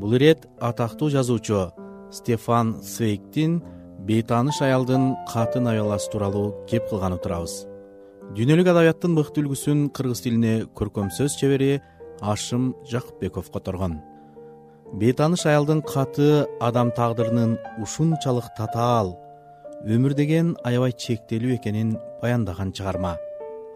бул ирет атактуу жазуучу стефан свейктин бейтааныш аялдын катын аяласы тууралуу кеп кылган отурабыз дүйнөлүк адабияттын мыкты үлгүсүн кыргыз тилине көркөм сөз чебери ашым жакыпбеков которгон. Бейтааныш аялдын каты адам тагдырынын ушунчалык татаал өмүр деген аябай чектелүү экенин баяндаган чыгарма.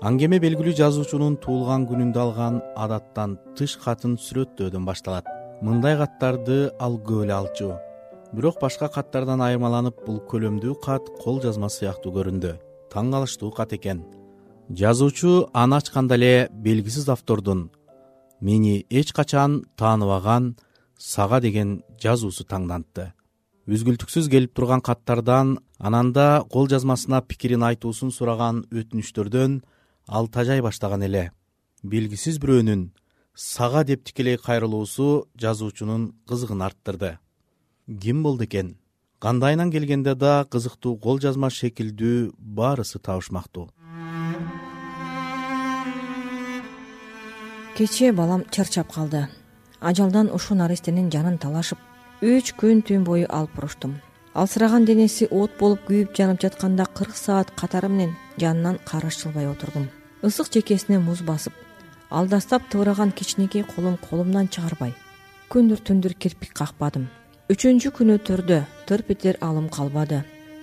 Аңгеме белгилүү жазуучунун туулган күнүндө алган адаттан тыш катын сүрөттөөдөн башталат мындай каттарды ал көп эле алчу. Бирок башка каттардан айырмаланып бул көлөмдүү кат кол жазма сыяктуу көрүндү. Таң калыштуу кат экен. Жазуучу аны ачканда эле белгисиз автордун мени эч качан тааныбаган сага деген жазуусу таңдантты үзгүлтүксүз келип турган каттардан анан да кол жазмасына пикирин айтуусун сураган өтүнүчтөрдөн ал тажай баштаган эле. Белгисиз бирөөнүн сага деп тикелей кайрылуусу жазуучунун кызыгын арттырды. Ким болду экен? Кандайынан келгенде да кызыктуу кол жазма шекилдүү баарысы табышмактуу кечээ балам чарчап калды. Ажалдан ушул наристенин жанын талашып үч күн түн бою алып уруштум алсыраган денеси от болуп күйүп жанып жатканда кырк саат катары менен жанынан карыш жылбай отурдум. Ысык жекесине муз басып алдастап тыбыраган кичинекей колум колумдан чыгарбай. Күндүр түндүр кирпик какпадым. Үчүнчү күнү төрдө тырп этер алым калбады.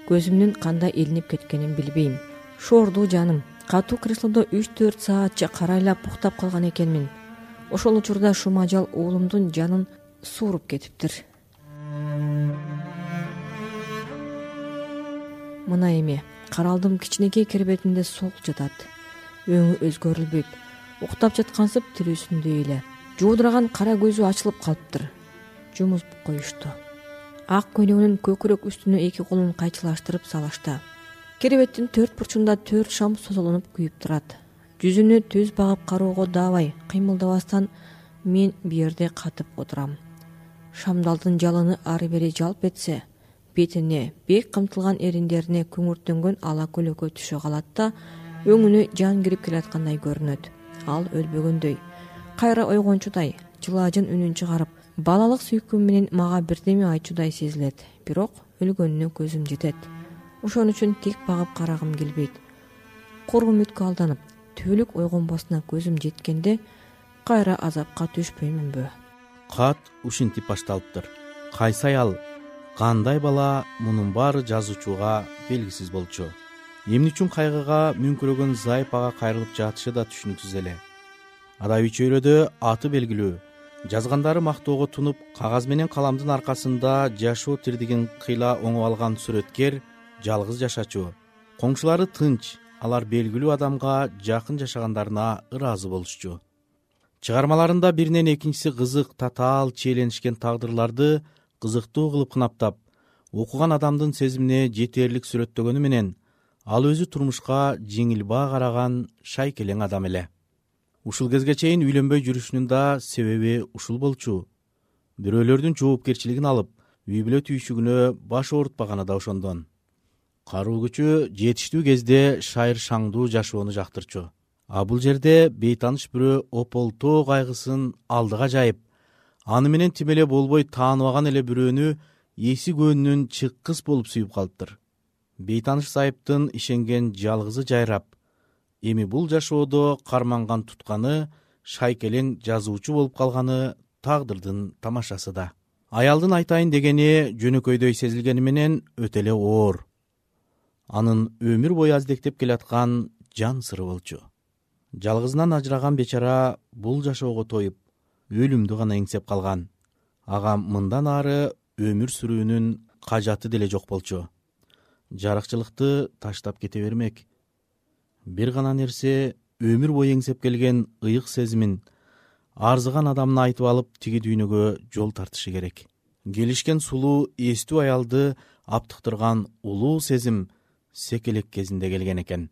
Көзүмдүн кандай илинип кеткенин билбейм. Шоордуу жаным катуу креслодо үч төрт саатча карайлап уктап калган экенмин. Ошол учурда шум ажал уулумдун жанын сууруп кетиптир. Мына эми каралдым кичинекей кербетинде солк жатат. Өңү өзгөрүлбөйт уктап жаткансып тирүүсүндөй эле. Жуудураган кара көзү ачылып калыптыр. Жумузуп коюшту. Ак көйлөгүнүн көкүрөк үстүнө эки колун кайчылаштырып салышты. Керебеттин төрт бурчунда төрт шам созолонуп күйүп турат. Жүзүнү түз багып кароого даабай кыймылдабастан мен бул жерде катып отурам. Шамдалдын жалыны ары бери жалп этсе бетине бек камтылган эриндерине күңүртөнгөн ала көлөкө түшө калат да өңүнө жан кирип келаткандай көрүнөт ал өлбөгөндөй. Кайра ойгончудай жылаажын үнүн чыгарып балалык сүйкүм менен мага бирдеме айтчудай сезилет. Бирок өлгөнүнө көзүм жетет. Ошон үчүн тик багып карагым келбейт. Куру үмүткө алданып түбөлүк ойгонбосуна көзүм жеткенде кайра азапка түшпөймүнбү кат ушинтип башталыптыр. Кайсы аял кандай бала мунун баары жазуучуга белгисиз болчу эмне үчүн кайгыга мүңкүрөгөн зайып ага кайрылып жатышы да түшүнүксүз эле. Адабий чөйрөдө аты белгилүү. Жазгандары мактоого тунуп кагаз менен каламдын аркасында жашоо тирдигин кыйла оңоп алган сүрөткер жалгыз жашачу. Коңшулары тынч алар белгилүү адамга жакын жашагандарына ыраазы болушчу. Чыгармаларында биринен экинчиси кызык татаал чиеленишкен тагдырларды кызыктуу кылып кынаптап окуган адамдын сезимине жетээрлик сүрөттөгөнү менен ал өзү турмушка жеңил баа караган шайкелең адам эле. Ушул кезге чейин үйлөнбөй жүрүшүнүн да себеби ушул болчу. Бирөөлөрдүн жоопкерчилигин алып үй бүлө түйшүгүнө баш оорутпаганы да ошондон. Каруу күчү жетиштүү кезде шайыр шаңдуу жашоону жактырчу. А бул жерде бейтааныш бирөө ополтоо кайгысын алдыга жайып аны менен тим эле болбой тааныбаган эле бирөөнү эси көөнүнөн чыккыс болуп сүйүп калыптыр бейтааныш зайыптын ишенген жалгызы жайрап эми бул жашоодо карманган тутканы шайкелең жазуучу болуп калганы тагдырдын тамашасы да аялдын айтайын дегени жөнөкөйдөй сезилгени менен өтө эле оор. Анын өмүр бою аздектеп келаткан жан сыры болчу. Жалгызынан ажыраган бечара бул жашоого тоюп өлүмдү гана эңсеп калган. Ага мындан ары өмүр сүрүүнүн кажаты деле жок болчу жарыкчылыкты таштап кете бермек. Бир гана нерсе өмүр бою эңсеп келген ыйык сезимин арзыган адамына айтып алып тиги дүйнөгө жол тартышы керек. Келишкен сулуу эстүү аялды аптыктырган улуу сезим секелек кезинде келген экен.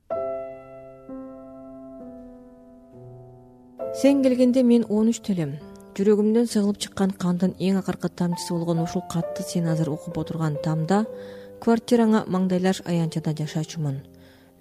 Сен келгенде мен он үчтө элем жүрөгүмдөн сыгылып чыккан кандын эң акыркы тамчысы болгон ушул катты сен азыр окуп отурган тамда квартираңа маңдайлаш аянтчада жашачумун.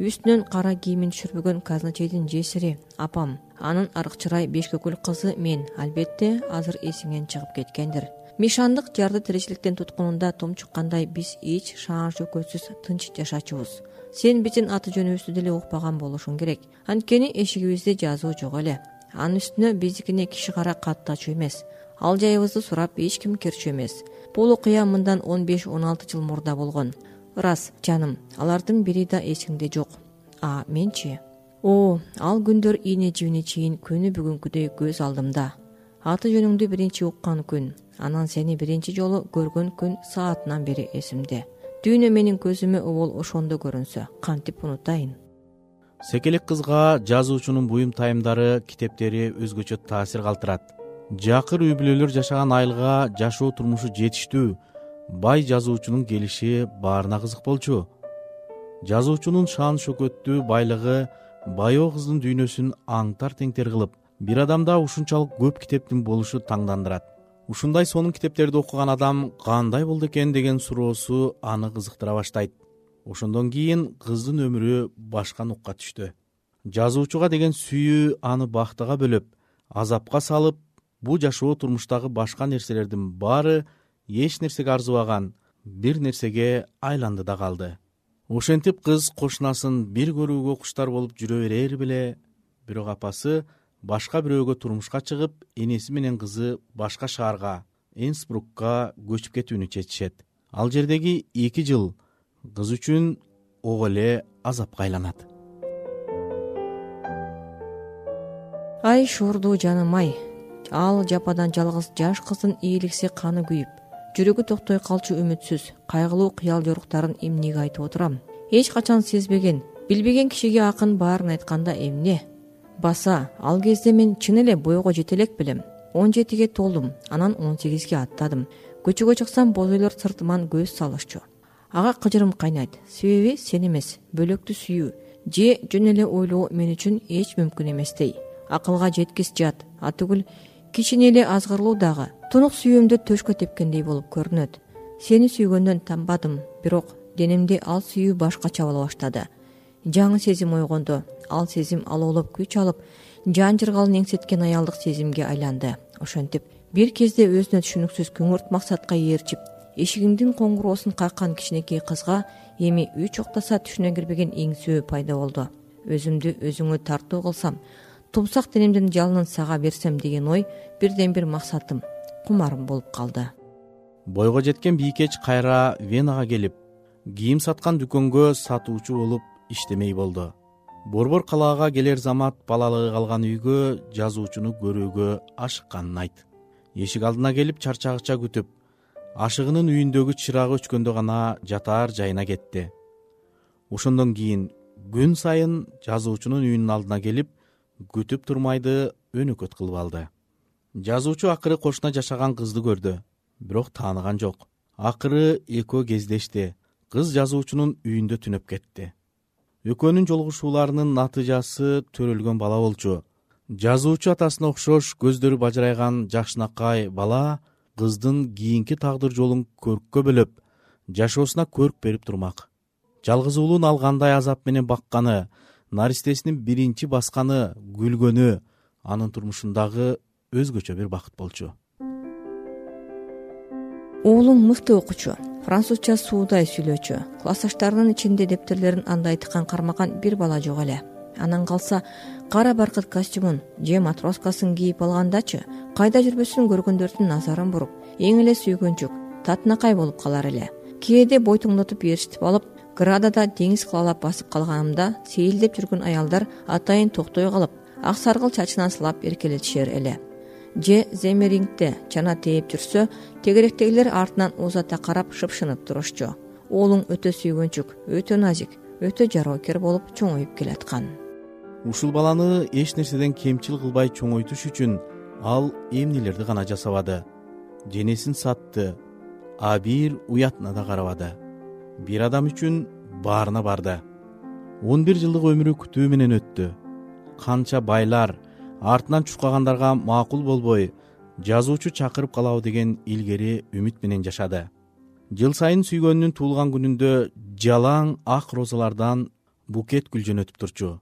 Үстүнөн кара кийимин түшүрбөгөн казначейдин жесири апам анын арык чырай бешкөкүл кызы мен албетте азыр эсиңен чыгып кеткендир. Мишандык жарды тиричиликтен туткунунда тумчуккандай биз эч шаан шөкөтсүз тынч жашачубуз. Сен биздин аты жөнүбүздү деле укпаган болушуң керек. Анткени эшигибизде жазуу жок эле. Анын үстүнө биздикине киши кара каттачу эмес. Ал жайыбызды сурап эч ким кирчү эмес бул окуя мындан он беш он алты жыл мурда болгон. Ырас жаным алардын бири да эсиңде жок. А менчи о ал күндөр ийне жибине чейин күнү бүгүнкүдөй көз алдымда. Аты жөнүңдү биринчи уккан күн анан сени биринчи жолу көргөн күн саатынан бери эсимде. Дүйнө менин көзүмө обол ошондо көрүнсө кантип унутайын? Секелек кызга жазуучунун буюм тайымдары китептери өзгөчө таасир калтырат жакыр үй бүлөлөр жашаган айылга жашоо турмушу жетиштүү бай жазуучунун келиши баарына кызык болчу. Жазуучунун шан шөкөттүү байлыгы баяу кыздын дүйнөсүн аңтар теңтер кылып бир адамда ушунчалык көп китептин болушу таңдандырат. Ушундай сонун китептерди окуган адам кандай болду экен деген суроосу аны кызыктыра баштайт. Ошондон кийин кыздын өмүрү башка нукка түштү. Жазуучуга деген сүйүү аны бактыга бөлөп азапка салып бул жашоо турмуштагы башка нерселердин баары эч нерсеге арзыбаган бир нерсеге айланды да калды. Ошентип кыз кошунасын бир көрүүгө куштар болуп жүрө берери беле бирок апасы башка бирөөгө турмушка чыгып энеси менен кызы башка шаарга энсбрукка көчүп кетүүнү чечишет. Ал жердеги эки жыл кыз үчүн ого эле азапка айланат. Ай шордуу жаным ай ал жападан жалгыз жаш кыздын ийиликси каны күйүп жүрөгү токтой калчу үмүтсүз кайгылуу кыял жоруктарын эмнеге айтып отурам? Эч качан сезбеген билбеген кишиге акын баарын айтканда эмне? Баса ал кезде мен чын эле бойго жете элек белем. Он жетиге толдум анан он сегизге аттадым. Көчөгө чыксам бозойлор сыртыман көз салышчу. Ага кыжырым кайнайт. Себеби сен эмес бөлөктү сүйүү же жөн эле ойлоо мен үчүн эч мүмкүн эместей. Акылга жеткис жат атүгүл кичине эле азгырлуу дагы. Тунук сүйүүмдү төшкө тепкендей болуп көрүнөт. Сени сүйгөндөн танбадым бирок денемде ал сүйүү башкача боло баштады. Жаңы сезим ойгондо ал сезим алоолоп күч алып жан жыргалын эңсеткен аялдык сезимге айланды. Ошентип бир кезде өзүнө түшүнүксүз күңүрт максатка ээрчип эшигиңдин коңгуроосун каккан кичинекей кызга эми үч уктаса түшүнө кирбеген эңсөө пайда болду. Өзүмдү өзүңө тартуу кылсам тумсак денемдин жалынын сага берсем деген ой бирден бир максатым кумарым болуп калды. Бойго жеткен бийкеч кайра венага келип кийим саткан дүкөнгө сатуучу болуп иштемей болду. Борбор калаага келер замат балалыгы калган үйгө жазуучуну көрүүгө ашыкканын айт. Эшик алдына келип чарчагыча күтүп ашыгынын үйүндөгү чырагы өчкөндө гана жатаар жайына кетти. Ошондон кийин күн сайын жазуучунун үйүнүн алдына келип күтүп турмайды өнөкөт кылып алды. Жазуучу акыры кошуна жашаган кызды көрдү. Бирок тааныган жок. Акыры экөө кездешти. Кыз жазуучунун үйүндө түнөп кетти. Экөөнүн жолугушууларынын натыйжасы төрөлгөн бала болчу. Жазуучу атасына окшош көздөрү бажырайган жакшынакай бала кыздын кийинки тагдыр жолун көрккө бөлөп жашоосуна көрк берип турмак. Жалгыз уулун ал кандай азап менен бакканы наристесинин биринчи басканы күлгөнү анын турмушундагы өзгөчө бир бакыт болчу уулум мыкты окуучу французча суудай сүйлөөчү классташтарынын ичинде дептерлерин андай тыккан кармаган бир бала жок эле. Анан калса кара баркыт костюмун же матроскасын кийип алгандачы кайда жүрбөсүн көргөндөрдүн назарын буруп эң эле сүйгөнчүк татынакай болуп калар эле. Кээде бойтуңдотуп ээрчитип алып градада деңиз кылалап басып калганымда сейилдеп жүргөн аялдар атайын токтой калып ак саргыл чачынан сылап эркелетишер эле. Же земерингде чана тээп жүрсө тегеректегилер артынан узата карап шыпшынып турушчу уулуң өтө сүйгөнчүк өтө назик өтө жароокер болуп чоңоюп келаткан. Ушул баланы эч нерседен кемчил кылбай чоңойтуш үчүн ал эмнелерди гана жасабады? Денесин сатты а бир уятына да карабады бир адам үчүн баарына барды. Он бир жылдык өмүрү күтүү менен өттү. Канча байлар артынан чуркагандарга макул болбой жазуучу чакырып калабы деген илгери үмүт менен жашады. Жыл сайын сүйгөнүнүн туулган күнүндө жалаң ак розалардан букет гүл жөнөтүп турчу.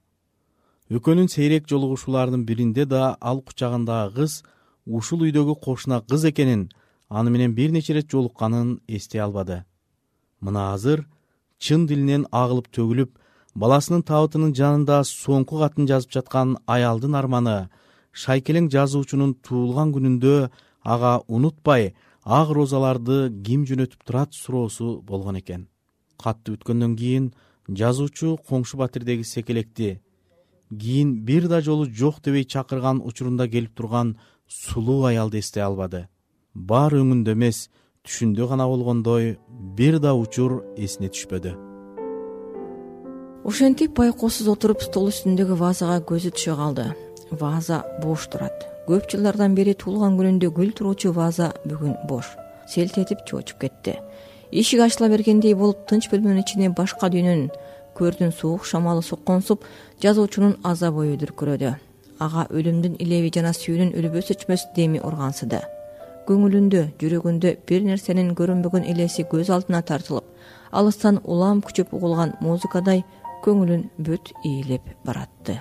Экөөнүн сейрек жолугушууларынын биринде да ал кучагындагы кыз ушул үйдөгү кошуна кыз экенин аны менен бир нече ирет жолукканын эстей албады мына азыр чын дилинен агылып төгүлүп баласынын табытынын жанында соңку катын жазып жаткан аялдын арманы шайкелең жазуучунун туулган күнүндө ага унутпай ак розаларды ким жөнөтүп турат суроосу болгон экен. Катты бүткөндөн кийин жазуучу коңшу батирдеги секелекти кийин бир да жолу жок дебей чакырган учурунда келип турган сулуу аялды эстей албады. Баары өңүндө эмес түшүндө гана болгондой бир да учур эсине түшпөдү. Ошентип байкоосуз отуруп стол үстүндөгү вазага көзү түшө калды. Ваза бош турат. Көп жылдардан бери туулган күнүндө гүл туруучу ваза бүгүн бош. Селт этип чоочуп кетти. Эшик ачыла бергендей болуп тынч бөлмөнүн ичине башка дүйнөнүн көрдүн суук шамалы сокконсуп жазуучунун азап ою дүркүрөдү. Ага өлүмдүн илеби жана сүйүүнүн үлбөс өчмөс деми ургансыды көңүлүндө жүрөгүндө бир нерсенин көрүнбөгөн элеси көз алдына тартылып алыстан улам күчөп угулган музыкадай көңүлүн бүт ээлеп баратты.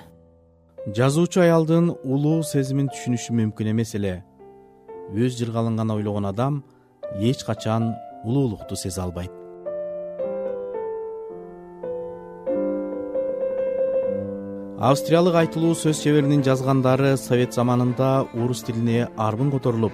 Жазуучу аялдын улуу сезимин түшүнүшү мүмкүн эмес эле. Өз жыргалын гана ойлогон адам эч качан улуулукту сезе албайт. Австриялык айтылуу сөз чеберинин жазгандары совет заманында орус тилине арбын которулуп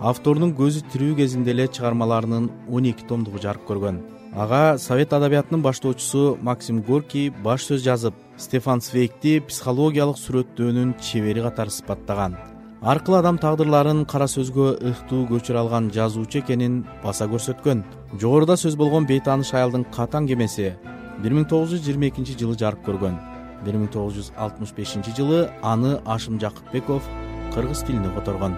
автордун көзү тирүү кезинде эле чыгармаларынын он эки томдугу жарык көргөн. Ага совет адабиятынын баштоочусу максим горький баш сөз жазып стефан свейгти психологиялык сүрөттөөнүн чебери катары сыпаттаган аркылуу адам тагдырларын кара сөзгө ыктуу көчүрө алган жазуучу экенин баса көрсөткөн. Жогоруда сөз болгон бейтааныш аялдын катаң кемеси бир миң тогуз жүз жыйырма экинчи жылы жарык көргөн. бир миң тогуз жүз алтымыш бешинчи жылы аны ашым жакыпбеков кыргыз тилине которгон